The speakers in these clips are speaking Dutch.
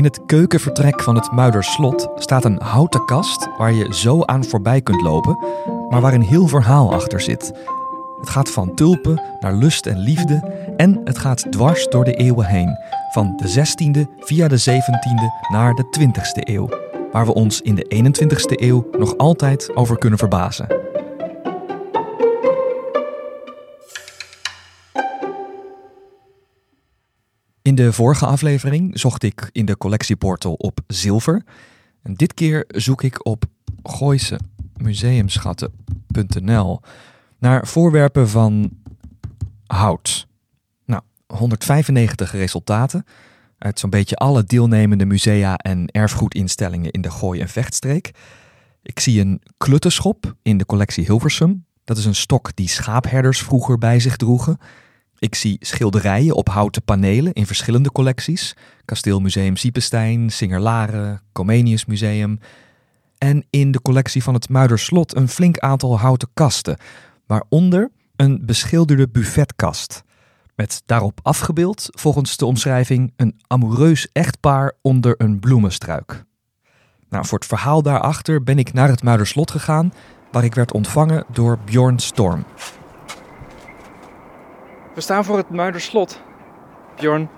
In het keukenvertrek van het Muiderslot staat een houten kast waar je zo aan voorbij kunt lopen, maar waar een heel verhaal achter zit. Het gaat van tulpen naar lust en liefde en het gaat dwars door de eeuwen heen, van de 16e via de 17e naar de 20e eeuw, waar we ons in de 21e eeuw nog altijd over kunnen verbazen. In de vorige aflevering zocht ik in de collectieportal op zilver. En dit keer zoek ik op gooisemuseumschatten.nl naar voorwerpen van hout. Nou, 195 resultaten uit zo'n beetje alle deelnemende musea en erfgoedinstellingen in de Gooi- en Vechtstreek. Ik zie een kluttenschop in de collectie Hilversum. Dat is een stok die schaapherders vroeger bij zich droegen. Ik zie schilderijen op houten panelen in verschillende collecties. Kasteelmuseum Siepenstein, Singer-Laren, Comenius Museum. En in de collectie van het Muiderslot een flink aantal houten kasten, waaronder een beschilderde buffetkast. Met daarop afgebeeld, volgens de omschrijving, een amoureus echtpaar onder een bloemenstruik. Nou, voor het verhaal daarachter ben ik naar het Muiderslot gegaan, waar ik werd ontvangen door Bjorn Storm. We staan voor het Muiderslot. Bjorn,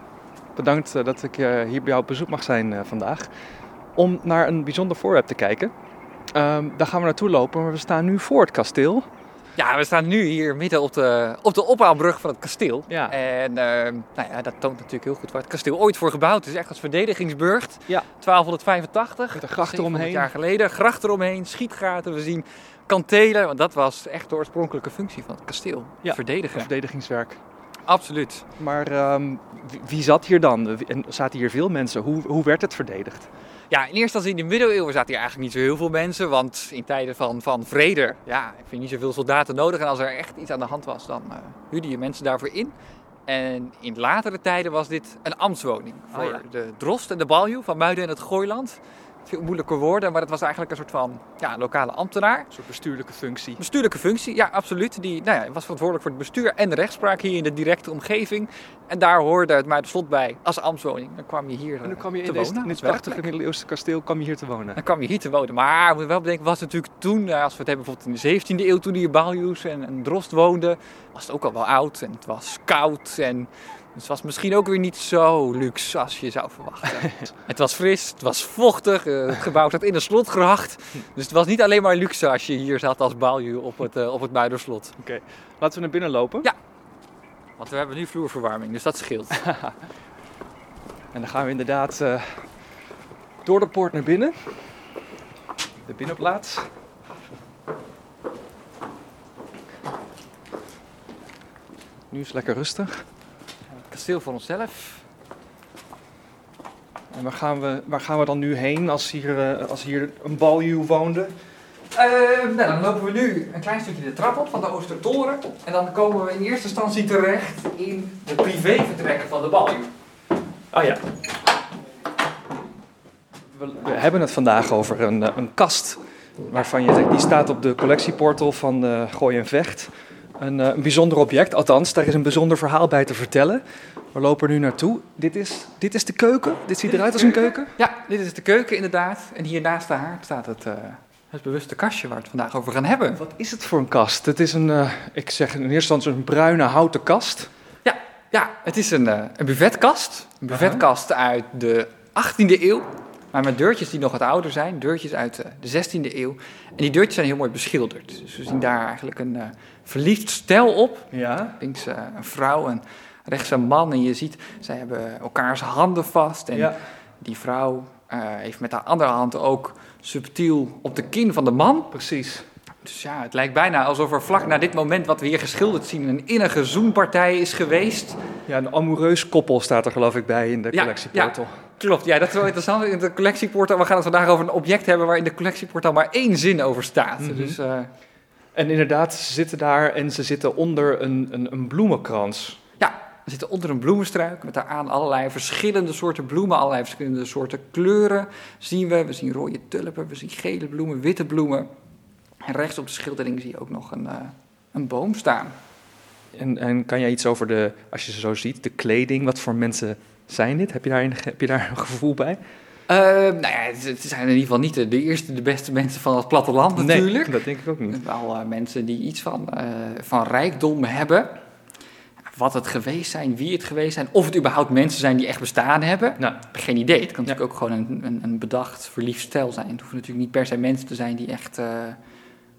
bedankt eh, dat ik eh, hier bij jou op bezoek mag zijn eh, vandaag. Om naar een bijzonder voorwerp te kijken. Ehm, daar gaan we naartoe lopen, maar we staan nu voor het kasteel. Ja, we staan nu hier midden op de, op de ophaalbrug van het kasteel. Ja. En ehm, nou ja, dat toont natuurlijk heel goed waar het kasteel ooit voor gebouwd is. Echt als verdedigingsburcht. Ja. 1285. Met een gracht 700 eromheen. jaar geleden. Gracht eromheen, schietgaten. We zien kantelen. Want dat was echt de oorspronkelijke functie van het kasteel. Ja, Verdedigen. Verdedigingswerk. Absoluut. Maar ehm, wie, zat hier dan? En zaten hier veel mensen? Hoe, hoe werd het verdedigd? Ja, in eerste instantie in de middeleeuwen zaten hier eigenlijk niet zo heel veel mensen. Want in tijden van, van vrede, ja, heb je niet zoveel soldaten nodig. En als er echt iets aan de hand was, dan eh huurde je mensen daarvoor in. En in latere tijden was dit een ambtswoning voor ja. de drost en de baljuw van Muiden en het Gooiland. Veel moeilijke woorden, maar het was eigenlijk een soort van ja, lokale ambtenaar. Een soort bestuurlijke functie. Bestuurlijke functie, ja, absoluut. Die nou ja, was verantwoordelijk voor het bestuur en de rechtspraak hier in de directe omgeving. En daar hoorde het Muiderslot bij als ambtswoning. Dan kwam je hier En dan eh, kwam je te in, deze, in dit prachtige middeleeuwse kasteel kwam je hier te wonen. Dan kwam je hier te wonen. Maar we moeten wel bedenken, was het natuurlijk toen, eh, als we het hebben bijvoorbeeld in de 17e eeuw, toen hier Baljuws en, en Drost woonden, was het ook al wel oud en het was koud en het was misschien ook weer niet zo luxe als je zou verwachten. het was fris, het was vochtig, eh, het gebouw zat in een slotgracht. Dus het was niet alleen maar luxe als je hier zat als Baljuw op het, eh, op het Muiderslot. Laten we naar binnen lopen. Ja. Want we hebben nu vloerverwarming, dus dat scheelt. En dan gaan we inderdaad eh, door de poort naar binnen. De binnenplaats. Nu is het lekker rustig. Kasteel voor onszelf. En waar gaan we, waar gaan we dan nu heen als hier, eh, als hier een baljuw woonde? Eh, nou, dan lopen we nu een klein stukje de trap op van de Oostertoren. En dan komen we in eerste instantie terecht in de privévertrekken van de baljuw. Ah ja. We, we hebben het vandaag over een, eh, een kast waarvan je zegt, die staat op de collectieportal van eh Gooi en Vecht. Een, eh, een bijzonder object, althans, daar is een bijzonder verhaal bij te vertellen. We lopen er nu naartoe. Dit is, dit is de keuken. Dit ziet Dit eruit als een keuken. Ja, dit is de keuken inderdaad. En hier naast de haard staat het, eh, het bewuste kastje waar we het vandaag over gaan hebben. Wat is het voor een kast? Het is een, eh, ik zeg in eerste instantie een bruine houten kast. Ja, het is een, eh, een buffetkast. Een buffetkast uit de 18e eeuw. Maar met deurtjes die nog wat ouder zijn. Deurtjes uit de 16e eeuw. En die deurtjes zijn heel mooi beschilderd. Dus we zien daar eigenlijk een verliefd stel op. Ja. Links eh, een vrouw en rechts een man. En je ziet, zij hebben elkaars handen vast. En ja. die vrouw eh, heeft met haar andere hand ook subtiel op de kin van de man. Precies. Dus ja, het lijkt bijna alsof er vlak na dit moment wat we hier geschilderd zien... een innige zoenpartij is geweest. Ja, een amoureus koppel staat er geloof ik bij in de Ja, collectieportal. Klopt, ja, dat is wel interessant. In de collectieportal, we gaan het vandaag over een object hebben... waar in de collectieportal maar één zin over staat. Mhm. Dus eh, En inderdaad, ze zitten daar en ze zitten onder een, een, een bloemenkrans. ja, we zitten onder een bloemenstruik... met daaraan allerlei verschillende soorten bloemen... allerlei verschillende soorten kleuren zien we. We zien rode tulpen, we zien gele bloemen, witte bloemen... En rechts op de schildering zie je ook nog een, eh, een boom staan. En, en kan jij iets over de, als je ze zo ziet, de kleding, wat voor mensen zijn dit? Heb je daar een, heb je daar een gevoel bij? Eh, nou ja, het, het zijn in ieder geval niet de, de eerste, de beste mensen van het platteland natuurlijk. Nee, dat denk ik ook niet. Wel eh, mensen die iets van, eh, van rijkdom hebben. Wat het geweest zijn, wie het geweest zijn, of het überhaupt mensen zijn die echt bestaan hebben. Nou, Geen idee. Het kan natuurlijk ook gewoon een, een, een bedacht, verliefd stel zijn. Het hoeven natuurlijk niet per se mensen te zijn die echt. eh,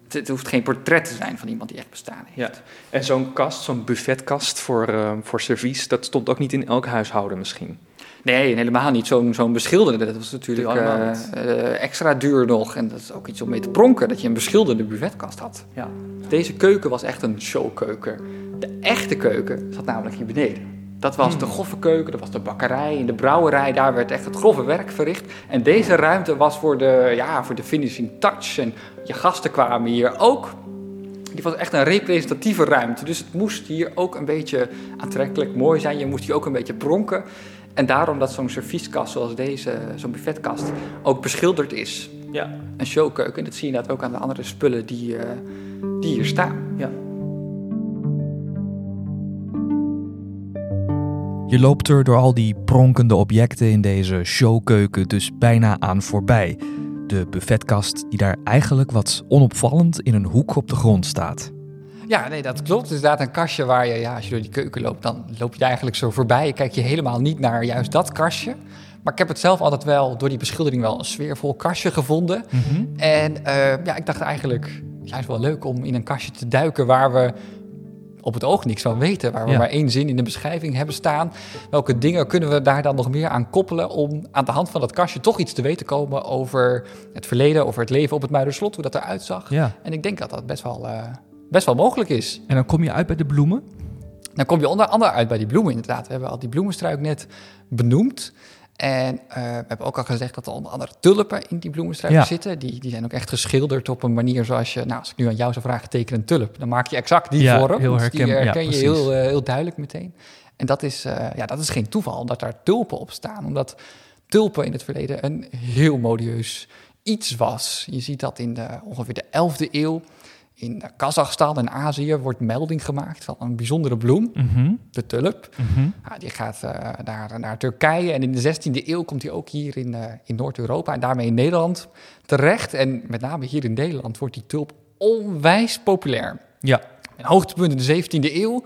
het, het hoeft geen portret te zijn van iemand die echt bestaan heeft. Ja. En zo'n kast, zo'n buffetkast voor, voor servies, dat stond ook niet in elk huishouden misschien. Nee, helemaal niet. Zo'n zo'n beschilderde, dat was natuurlijk eh, eh, extra duur nog. En dat is ook iets om mee te pronken, dat je een beschilderde buffetkast had. Ja. Deze keuken was echt een showkeuken. De echte keuken zat namelijk hier beneden. Dat was de goffe keuken, dat was de bakkerij en de brouwerij. Daar werd echt het grove werk verricht. En deze ruimte was voor de, ja, voor de finishing touch. En je gasten kwamen hier ook. Die was echt een representatieve ruimte. Dus het moest hier ook een beetje aantrekkelijk mooi zijn. Je moest hier ook een beetje pronken. En daarom dat zo'n servieskast zoals deze, zo'n buffetkast, ook beschilderd is. Ja. Een showkeuken. En dat zie je inderdaad ook aan de andere spullen die, eh, die hier staan. ja. Je loopt er door al die pronkende objecten in deze showkeuken dus bijna aan voorbij. De buffetkast die daar eigenlijk wat onopvallend in een hoek op de grond staat. Ja, nee, dat klopt. Het is inderdaad een kastje waar je, ja, als je door die keuken loopt, dan loop je er eigenlijk zo voorbij. Je kijkt je helemaal niet naar juist dat kastje. Maar ik heb het zelf altijd wel, door die beschildering, wel een sfeervol kastje gevonden. En eh, ja, ik dacht eigenlijk, juist wel leuk om in een kastje te duiken waar we op het oog niks van weten. Waar we Ja. maar één zin in de beschrijving hebben staan. Welke dingen kunnen we daar dan nog meer aan koppelen om aan de hand van dat kastje toch iets te weten komen over het verleden, over het leven op het Muiderslot, hoe dat eruit zag. Ja. En ik denk dat dat best wel, eh, best wel mogelijk is. En dan kom je uit bij de bloemen. Dan kom je onder andere uit bij die bloemen inderdaad. We hebben al die bloemenstruik net benoemd. En eh, we hebben ook al gezegd dat er onder andere tulpen in die bloemenstruik Ja. zitten. Die, die zijn ook echt geschilderd op een manier zoals je... Nou, als ik nu aan jou zou vragen, teken een tulp. Dan maak je exact die Ja, vorm. heel herken- die ja, herken je precies. heel, eh, heel duidelijk meteen. En dat is, eh, ja, dat is geen toeval dat daar tulpen op staan. Omdat tulpen in het verleden een heel modieus iets was. Je ziet dat in de, ongeveer de 11e eeuw. In Kazachstan en Azië wordt melding gemaakt van een bijzondere bloem, Mhm. de tulp. Mhm. Ja, die gaat eh, naar, naar Turkije en in de 16e eeuw komt hij ook hier in, eh, in Noord-Europa en daarmee in Nederland terecht. En met name hier in Nederland wordt die tulp onwijs populair. Ja. Een hoogtepunt in de 17e eeuw,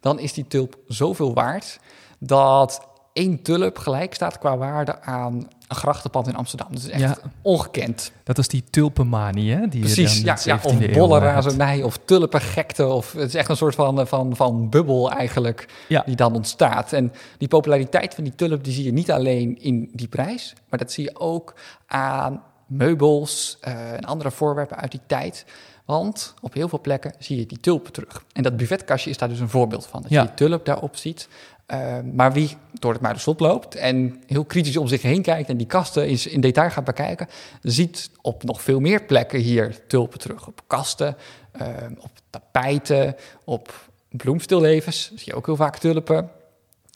dan is die tulp zoveel waard dat één tulp gelijk staat qua waarde aan een grachtenpand in Amsterdam. Dat is echt Ja. ongekend. Dat is die tulpenmanie, hè? Die Precies, ja, ja, 17e of eeuw, bolle eh, hebt. razernij of tulpengekte. Of, het is echt een soort van, van, van bubbel eigenlijk Ja. die dan ontstaat. En die populariteit van die tulp die zie je niet alleen in die prijs... maar dat zie je ook aan meubels eh, en andere voorwerpen uit die tijd... Want op heel veel plekken zie je die tulpen terug. En dat buffetkastje is daar dus een voorbeeld van. Dat Ja. je die tulp daarop ziet. Eh, maar wie door het Muiderslot loopt en heel kritisch om zich heen kijkt... en die kasten in, in detail gaat bekijken... ziet op nog veel meer plekken hier tulpen terug. Op kasten, eh, op tapijten, op bloemstillevens zie je ook heel vaak tulpen.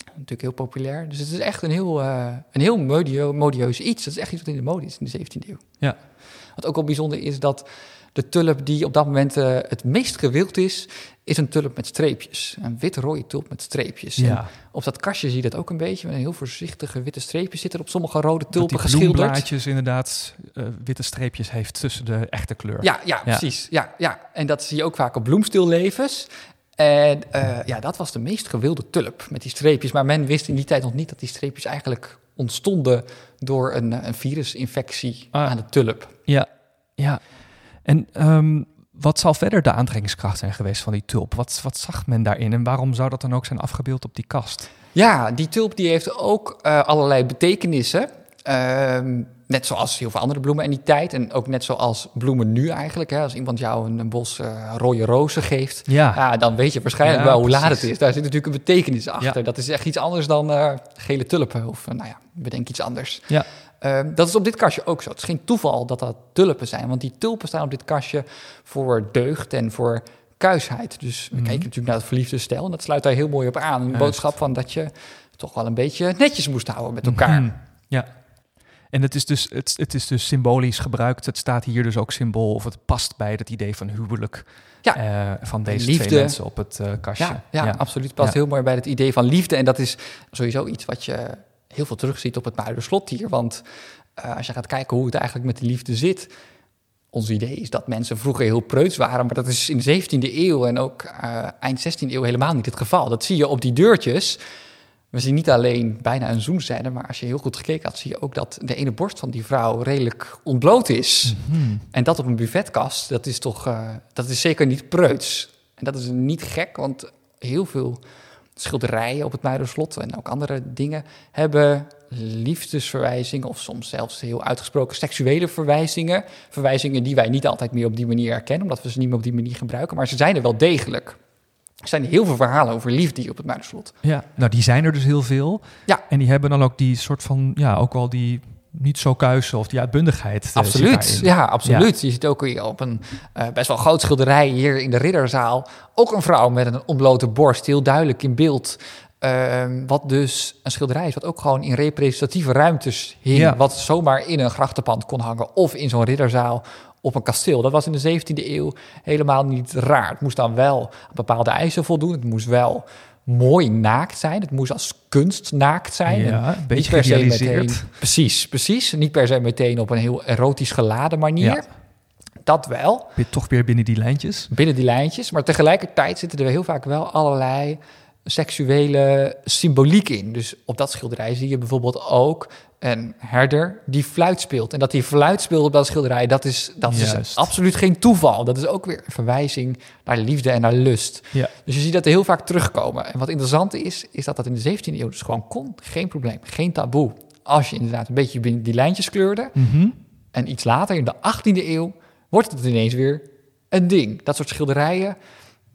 Natuurlijk heel populair. Dus het is echt een heel, eh, een heel modio, modieus iets. Dat is echt iets wat in de mode is in de 17e eeuw. Ja. Wat ook wel bijzonder is dat de tulp die op dat moment eh, het meest gewild is, is een tulp met streepjes. Een wit-rode tulp met streepjes. Ja. En op dat kastje zie je dat ook een beetje. Met een heel voorzichtige witte streepjes zitten op sommige rode Dat tulpen geschilderd. bloemblaadjes inderdaad eh, witte streepjes heeft tussen de echte kleur. Ja, ja, precies. Ja, ja. En dat zie je ook vaak op bloemstillevens. En eh, ja, dat was de meest gewilde tulp met die streepjes. Maar men wist in die tijd nog niet dat die streepjes eigenlijk ontstonden door een, een virusinfectie Ah. aan de tulp. Ja, ja. En ehm, wat zal verder de aantrekkingskracht zijn geweest van die tulp? Wat, wat zag men daarin en waarom zou dat dan ook zijn afgebeeld op die kast? Ja, die tulp die heeft ook eh, allerlei betekenissen. Ehm, net zoals heel veel andere bloemen in die tijd. En ook net zoals bloemen nu eigenlijk. Hè. Als iemand jou een, bos uh, rode rozen geeft, ja. dan weet je waarschijnlijk wel hoe laat het is. Daar zit natuurlijk een betekenis achter. Dat is echt iets anders dan uh, gele tulpen. Of nou ja, bedenk iets anders. Ja. Ehm, dat is op dit kastje ook zo. Het is geen toeval dat dat tulpen zijn. Want die tulpen staan op dit kastje voor deugd en voor kuisheid. Dus we mhm. kijken natuurlijk naar het verliefde stel. En dat sluit daar heel mooi op aan. Een boodschap van dat je toch wel een beetje netjes moest houden met elkaar. Mhm. Ja. En het is, dus, het, het is dus symbolisch gebruikt. Het staat hier dus ook symbool, of het past bij het idee van huwelijk. Ja. Uh, van deze liefde. twee mensen op het uh, kastje. Ja, ja, absoluut. Het past heel mooi bij het idee van liefde. En dat is sowieso iets wat je heel veel terugziet op het Muiderslot hier. Want uh, als je gaat kijken hoe het eigenlijk met de liefde zit ons idee is dat mensen vroeger heel preuts waren, maar dat is in de 17e eeuw en ook uh, eind 16e eeuw helemaal niet het geval. Dat zie je op die deurtjes. We zien niet alleen bijna een zoenzijde, maar als je heel goed gekeken had, zie je ook dat de ene borst van die vrouw redelijk ontbloot is. Mhm. En dat op een buvetkast, dat is toch, uh, dat is zeker niet preuts. En dat is niet gek, want heel veel schilderijen op het Muiderslot en ook andere dingen hebben liefdesverwijzingen of soms zelfs heel uitgesproken seksuele verwijzingen. Verwijzingen die wij niet altijd meer op die manier herkennen, omdat we ze niet meer op die manier gebruiken, maar ze zijn er wel degelijk. Er zijn heel veel verhalen over liefde op het Muiderslot. Ja, nou die zijn er dus heel veel. Ja. En die hebben dan ook die soort van, ja, ook wel die niet zo kuisen of die uitbundigheid. Eh, absoluut, ja, absoluut. Je ziet ook op een uh, best wel groot schilderij hier in de Ridderzaal ook een vrouw met een ontblote borst, heel duidelijk in beeld. Ehm, wat dus een schilderij is, wat ook gewoon in representatieve ruimtes hing. Wat zomaar in een grachtenpand kon hangen of in zo'n ridderzaal op een kasteel. Dat was in de 17e eeuw helemaal niet raar. Het moest dan wel aan bepaalde eisen voldoen. Het moest wel mooi naakt zijn. Het moest als kunst naakt zijn. Ja, een beetje per se meteen, Precies, precies. Niet per se meteen op een heel erotisch geladen manier. Dat wel. Toch weer binnen die lijntjes? Binnen die lijntjes. Maar tegelijkertijd zitten er heel vaak wel allerlei seksuele symboliek in. Dus op dat schilderij zie je bijvoorbeeld ook een herder die fluit speelt. En dat die fluit speelt op dat schilderij, dat is, dat is absoluut geen toeval. Dat is ook weer een verwijzing naar liefde en naar lust. Ja. Dus je ziet dat er heel vaak terugkomen. En wat interessant is, is dat dat in de 17e eeuw dus gewoon kon. Geen probleem, geen taboe. Als je inderdaad een beetje binnen die lijntjes kleurde. Mhm. En iets later, in de 18e eeuw, wordt het ineens weer een ding. Dat soort schilderijen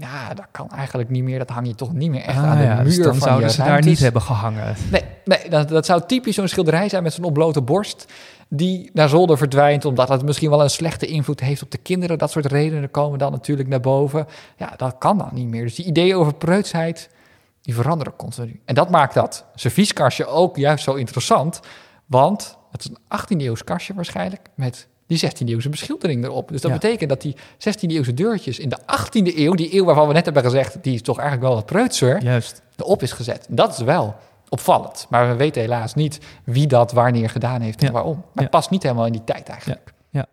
ja, dat kan eigenlijk niet meer. Dat hang je toch niet meer echt ah, aan de ja, dus muur dan zouden ze daar niet hebben gehangen. Nee, nee dat, dat zou typisch zo'n schilderij zijn met zo'n ontblote borst... die naar zolder verdwijnt omdat het misschien wel een slechte invloed heeft op de kinderen. Dat soort redenen komen dan natuurlijk naar boven. Ja, dat kan dan niet meer. Dus die ideeën over preutsheid, die veranderen continu. En dat maakt dat servieskastje ook juist zo interessant... want het is een 18e eeuws kastje waarschijnlijk... met die 16e eeuwse beschildering erop. Dus dat betekent dat die 16e eeuwse deurtjes in de 18e eeuw, die eeuw waarvan we net hebben gezegd, die is toch eigenlijk wel wat preutser, Juist. erop is gezet. Dat is wel opvallend. Maar we weten helaas niet wie dat wanneer gedaan heeft en waarom. Maar het past niet helemaal in die tijd eigenlijk. Ja.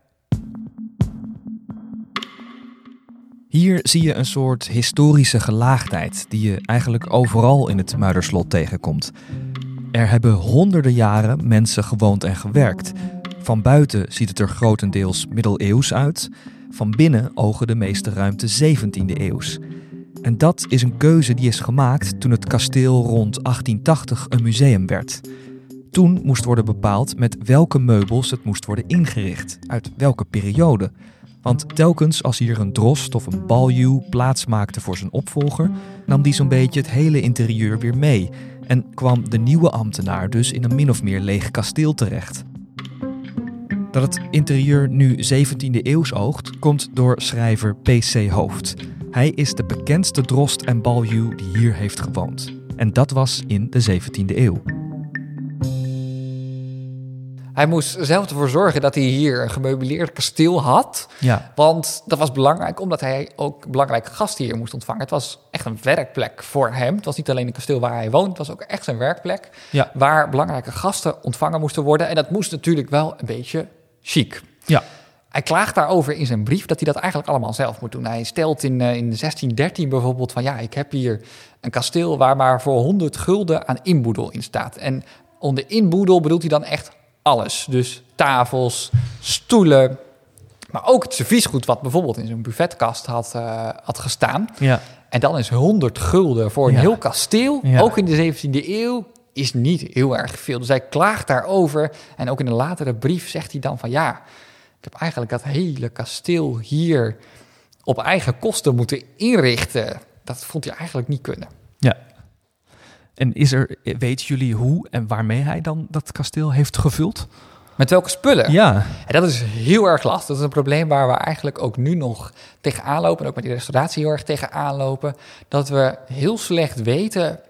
Hier zie je een soort historische gelaagdheid die je eigenlijk overal in het Muiderslot tegenkomt. Er hebben honderden jaren mensen gewoond en gewerkt. Van buiten ziet het er grotendeels middeleeuws uit. Van binnen ogen de meeste ruimte 17e eeuws. En dat is een keuze die is gemaakt toen het kasteel rond 1880 een museum werd. Toen moest worden bepaald met welke meubels het moest worden ingericht, uit welke periode. Want telkens als hier een drost of een baljuw plaats maakte voor zijn opvolger, nam die zo'n beetje het hele interieur weer mee en kwam de nieuwe ambtenaar dus in een min of meer leeg kasteel terecht. Dat het interieur nu 17e eeuws oogt, komt door schrijver P.C. Hoofd. Hij is de bekendste drost en baljuw die hier heeft gewoond. En dat was in de 17e eeuw. Hij moest zelf ervoor zorgen dat hij hier een gemeubileerd kasteel had. Ja. Want dat was belangrijk, omdat hij ook belangrijke gasten hier moest ontvangen. Het was echt een werkplek voor hem. Het was niet alleen een kasteel waar hij woont, het was ook echt zijn werkplek. Ja. Waar belangrijke gasten ontvangen moesten worden. En dat moest natuurlijk wel een beetje chic. Ja. Hij klaagt daarover in zijn brief dat hij dat eigenlijk allemaal zelf moet doen. Hij stelt in, uh, in 1613 bijvoorbeeld van ja, ik heb hier een kasteel waar maar voor 100 gulden aan inboedel in staat. En onder inboedel bedoelt hij dan echt alles. Dus tafels, stoelen, maar ook het serviesgoed wat bijvoorbeeld in zo'n buffetkast had, uh, had gestaan. Ja. En dan is 100 gulden voor een heel kasteel, ook in de 17e eeuw. Is niet heel erg veel. Dus hij klaagt daarover. En ook in een latere brief zegt hij dan van ja, ik heb eigenlijk dat hele kasteel hier op eigen kosten moeten inrichten. Dat vond hij eigenlijk niet kunnen. Ja. En is er, weten jullie hoe en waarmee hij dan dat kasteel heeft gevuld? Met welke spullen? Ja. En dat is heel erg lastig. Dat is een probleem waar we eigenlijk ook nu nog tegenaan lopen. En ook met die restauratie heel erg tegenaan lopen. Dat we heel slecht weten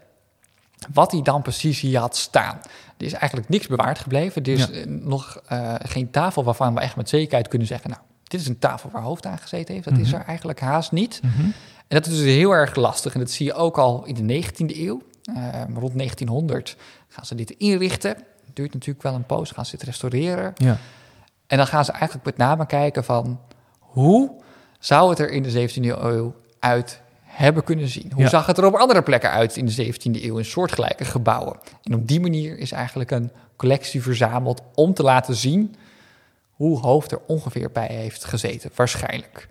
wat hij dan precies hier had staan. Er is eigenlijk niks bewaard gebleven. Er is Ja. nog eh, geen tafel waarvan we echt met zekerheid kunnen zeggen... nou, dit is een tafel waar hoofd aan gezeten heeft. Dat is Mhm. er eigenlijk haast niet. Mhm. En dat is dus heel erg lastig. En dat zie je ook al in de 19e eeuw. Eh, rond 1900 gaan ze dit inrichten. Het duurt natuurlijk wel een poos. Gaan ze dit restaureren. Ja. En dan gaan ze eigenlijk met name kijken van... hoe zou het er in de 17e eeuw uit hebben kunnen zien? Hoe Ja. zag het er op andere plekken uit in de 17e eeuw... in soortgelijke gebouwen? En op die manier is eigenlijk een collectie verzameld... om te laten zien hoe Hoofd er ongeveer bij heeft gezeten. Waarschijnlijk.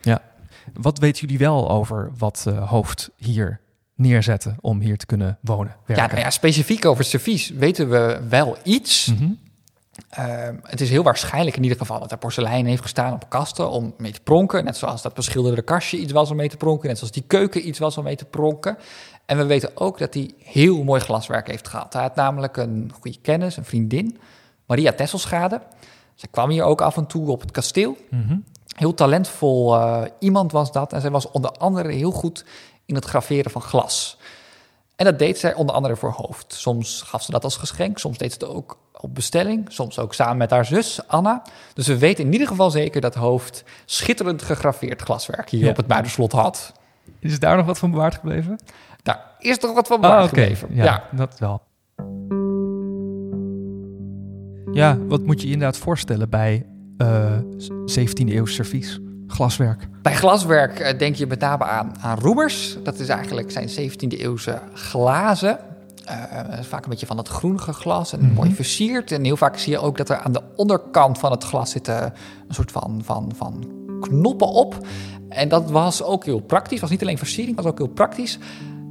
Wat weten jullie wel over wat eh, Hoofd hier neerzette om hier te kunnen wonen, Ja, nou ja, specifiek over het servies weten we wel iets. Mhm. Ehm, het is heel waarschijnlijk in ieder geval dat er porselein heeft gestaan op kasten om mee te pronken. Net zoals dat beschilderde kastje iets was om mee te pronken. Net zoals die keuken iets was om mee te pronken. En we weten ook dat hij heel mooi glaswerk heeft gehad. Hij had namelijk een goede kennis, een vriendin, Maria Tesselschade. Zij kwam hier ook af en toe op het kasteel. Mhm. Heel talentvol eh, iemand was dat. En zij was onder andere heel goed in het graveren van glas. En dat deed zij onder andere voor hoofd. Soms gaf ze dat als geschenk, soms deed ze het ook op bestelling, soms ook samen met haar zus Anna. Dus we weten in ieder geval zeker dat hoofd schitterend gegraveerd glaswerk hier Ja. op het Muiderslot had. Is daar nog wat van bewaard gebleven? Daar is toch wat van Ah, bewaard gebleven. Ja, ja. dat wel. Ja, wat moet je je inderdaad voorstellen bij eh 17e eeuw servies, glaswerk? Bij glaswerk eh, denk je met name aan, aan roemers. Dat is eigenlijk zijn 17e eeuwse glazen. Eh, vaak een beetje van dat groenige glas en Mhm. mooi versierd. En heel vaak zie je ook dat er aan de onderkant van het glas zitten een soort van, van, van knoppen op. En dat was ook heel praktisch. was niet alleen versiering, was ook heel praktisch.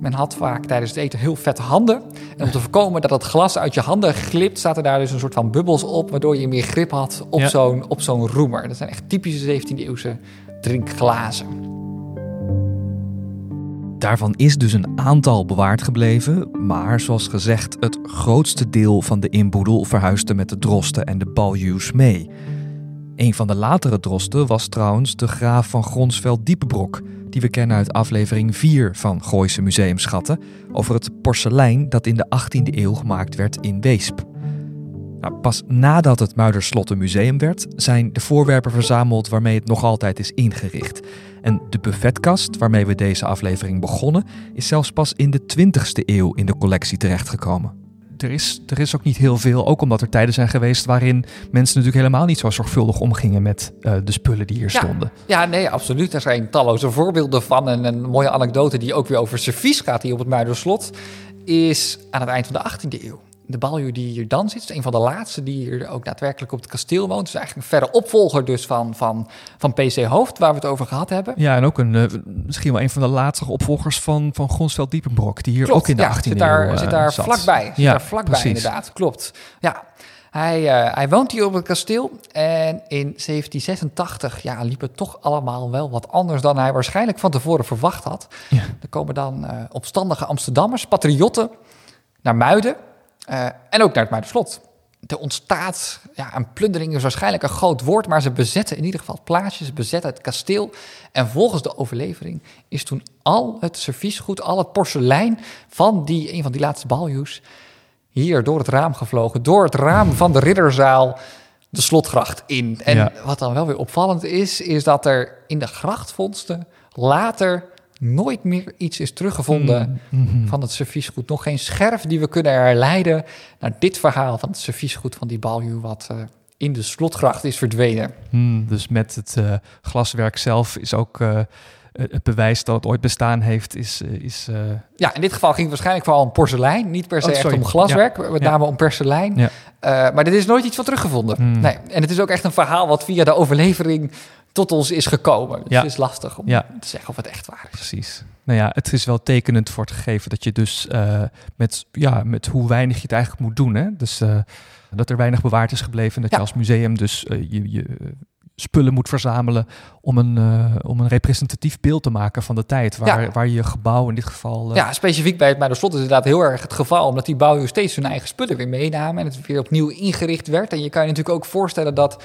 Men had vaak tijdens het eten heel vette handen. En om te voorkomen dat het glas uit je handen glipt, zaten daar dus een soort van bubbels op, waardoor je meer grip had op Ja. zo'n op zo'n roemer. Dat zijn echt typische 17e eeuwse drinkglazen. Daarvan is dus een aantal bewaard gebleven, maar zoals gezegd, het grootste deel van de inboedel verhuisde met de drosten en de baljuws mee. Een van de latere drosten was trouwens de graaf van Gronsveld-Diepenbrok, die we kennen uit aflevering 4 van Gooise Museumschatten, over het porselein dat in de 18e eeuw gemaakt werd in Weesp. Nou, pas nadat het Muiderslot een museum werd, zijn de voorwerpen verzameld waarmee het nog altijd is ingericht. En de buffetkast waarmee we deze aflevering begonnen, is zelfs pas in de 20e eeuw in de collectie terechtgekomen. Er is, er is ook niet heel veel, ook omdat er tijden zijn geweest waarin mensen natuurlijk helemaal niet zo zorgvuldig omgingen met eh, de spullen die hier Ja. stonden. Ja, nee, absoluut. Er zijn talloze voorbeelden van. En een mooie anekdote die ook weer over servies gaat hier op het Muiderslot... is aan het eind van de 18e eeuw. De baljuw die hier dan zit, is een van de laatste die hier ook daadwerkelijk op het kasteel woont. Dus eigenlijk een verre opvolger dus van, van, van PC Hoofd, waar we het over gehad hebben. Ja, en ook een, eh, misschien wel een van de laatste opvolgers van, van Gronsveld Diepenbrok, die hier Klopt, ook in de ja, 18e zit daar, eeuw eh, zit daar zat. vlakbij. Zit Ja, daar vlakbij precies. inderdaad, klopt. Ja, hij, eh, hij woont hier op het kasteel en in 1786 ja, liep het toch allemaal wel wat anders dan hij waarschijnlijk van tevoren verwacht had. Ja. Er komen dan opstandige Amsterdammers, patriotten, naar Muiden eh, en ook naar het Muiderslot. Er ontstaat, ja, een plundering is waarschijnlijk een groot woord, maar ze bezetten in ieder geval het plaatsje, ze bezetten het kasteel. En volgens de overlevering is toen al het serviesgoed, al het porselein van die, een van die laatste baljuws, hier door het raam gevlogen, door het raam van de ridderzaal de slotgracht in. En Ja. wat dan wel weer opvallend is, is dat er in de grachtvondsten later nooit meer iets is teruggevonden Mm, mhm. van het serviesgoed. Nog geen scherf die we kunnen herleiden naar dit verhaal van het serviesgoed van die baljuw wat eh, in de slotgracht is verdwenen. Hmm, dus met het eh, glaswerk zelf is ook eh, het bewijs dat het ooit bestaan heeft, is... is Ja, in dit geval ging het waarschijnlijk vooral om porselein. Niet per se Oh, echt om glaswerk, met Ja. name om porselein. Ja. Maar er is nooit iets van teruggevonden. Hmm. Nee. En het is ook echt een verhaal wat via de overlevering tot ons is gekomen. Dus Ja. het is lastig om Ja. te zeggen of het echt waar is. precies. Nou ja, het is wel tekenend voor het gegeven dat je dus uh, met, ja, met hoe weinig je het eigenlijk moet doen. Hè? Dus uh, dat er weinig bewaard is gebleven. En dat je als museum dus uh, je, je spullen moet verzamelen om een, uh, om een representatief beeld te maken van de tijd. Waar, ja. waar je gebouw in dit geval... Uh... Ja, specifiek bij het Muiderslot is inderdaad heel erg het geval... omdat die bouwers steeds hun eigen spullen weer meenamen... en het weer opnieuw ingericht werd. En je kan je natuurlijk ook voorstellen dat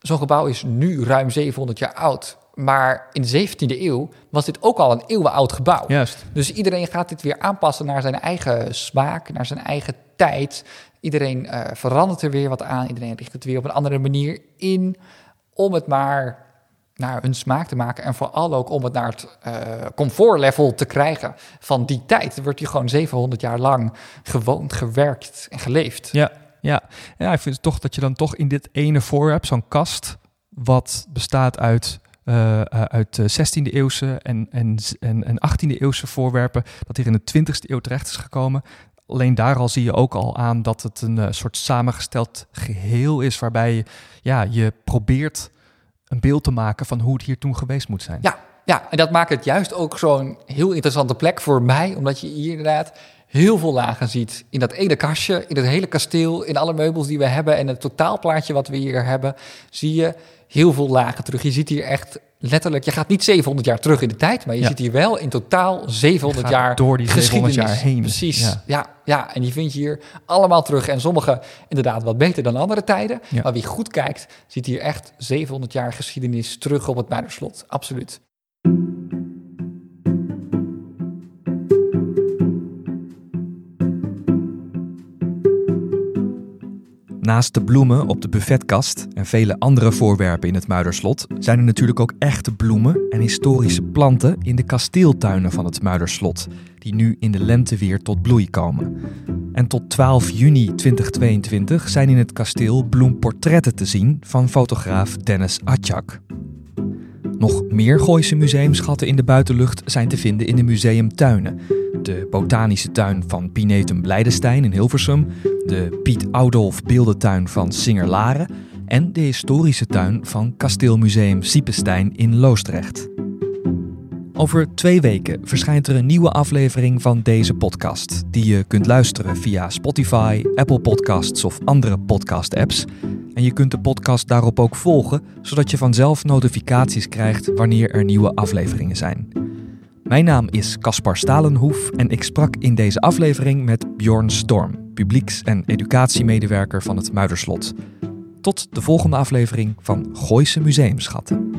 zo'n gebouw is nu ruim 700 jaar oud... Maar in de 17e eeuw was dit ook al een eeuwenoud gebouw. Juist. Dus iedereen gaat dit weer aanpassen naar zijn eigen smaak, naar zijn eigen tijd. Iedereen uh, verandert er weer wat aan. Iedereen richt het weer op een andere manier in om het maar naar hun smaak te maken. En vooral ook om het naar het uh, comfortlevel te krijgen van die tijd. Er wordt hier gewoon 700 jaar lang gewoond, gewerkt en geleefd. Ja, ja. ja ik vind toch dat je dan toch in dit ene voorwerp, zo'n kast, wat bestaat uit, uh, uit 16e eeuwse en, en, en, en 18e eeuwse voorwerpen, dat hier in de 20e eeuw terecht is gekomen. Alleen daar al zie je ook al aan dat het een soort samengesteld geheel is, waarbij je, ja, je probeert een beeld te maken van hoe het hier toen geweest moet zijn. Ja, ja en dat maakt het juist ook zo'n heel interessante plek voor mij, omdat je hier inderdaad heel veel lagen ziet. In dat ene kastje, in het hele kasteel, in alle meubels die we hebben en het totaalplaatje wat we hier hebben, zie je heel veel lagen terug. Je ziet hier echt letterlijk, je gaat niet 700 jaar terug in de tijd, maar je ja. zit hier wel in totaal 700 jaar door die 700 jaar heen. Precies. Ja. ja. Ja, en die vind je hier allemaal terug. En sommige inderdaad wat beter dan andere tijden. Ja. Maar wie goed kijkt, ziet hier echt 700 jaar geschiedenis terug op het Muiderslot. Absoluut. Naast de bloemen op de buffetkast en vele andere voorwerpen in het Muiderslot zijn er natuurlijk ook echte bloemen en historische planten in de kasteeltuinen van het Muiderslot, die nu in de lente weer tot bloei komen. En tot 12 juni 2022 zijn in het kasteel bloemportretten te zien van fotograaf Dennis Atjak. Nog meer Gooise museumschatten in de buitenlucht zijn te vinden in de museumtuinen. De botanische tuin van Pinetum Blijdenstein in Hilversum, de Piet Oudolf beeldentuin van Singerlaren en de historische tuin van Kasteelmuseum Siepenstein in Loosdrecht. Over twee weken verschijnt er een nieuwe aflevering van deze podcast, die je kunt luisteren via Spotify, Apple Podcasts of andere podcast-apps. En je kunt de podcast daarop ook volgen, zodat je vanzelf notificaties krijgt wanneer er nieuwe afleveringen zijn. Mijn naam is Caspar Stalenhoef en ik sprak in deze aflevering met Bjorn Storm, publieks- en educatiemedewerker van het Muiderslot. Tot de volgende aflevering van Gooise Museumschatten.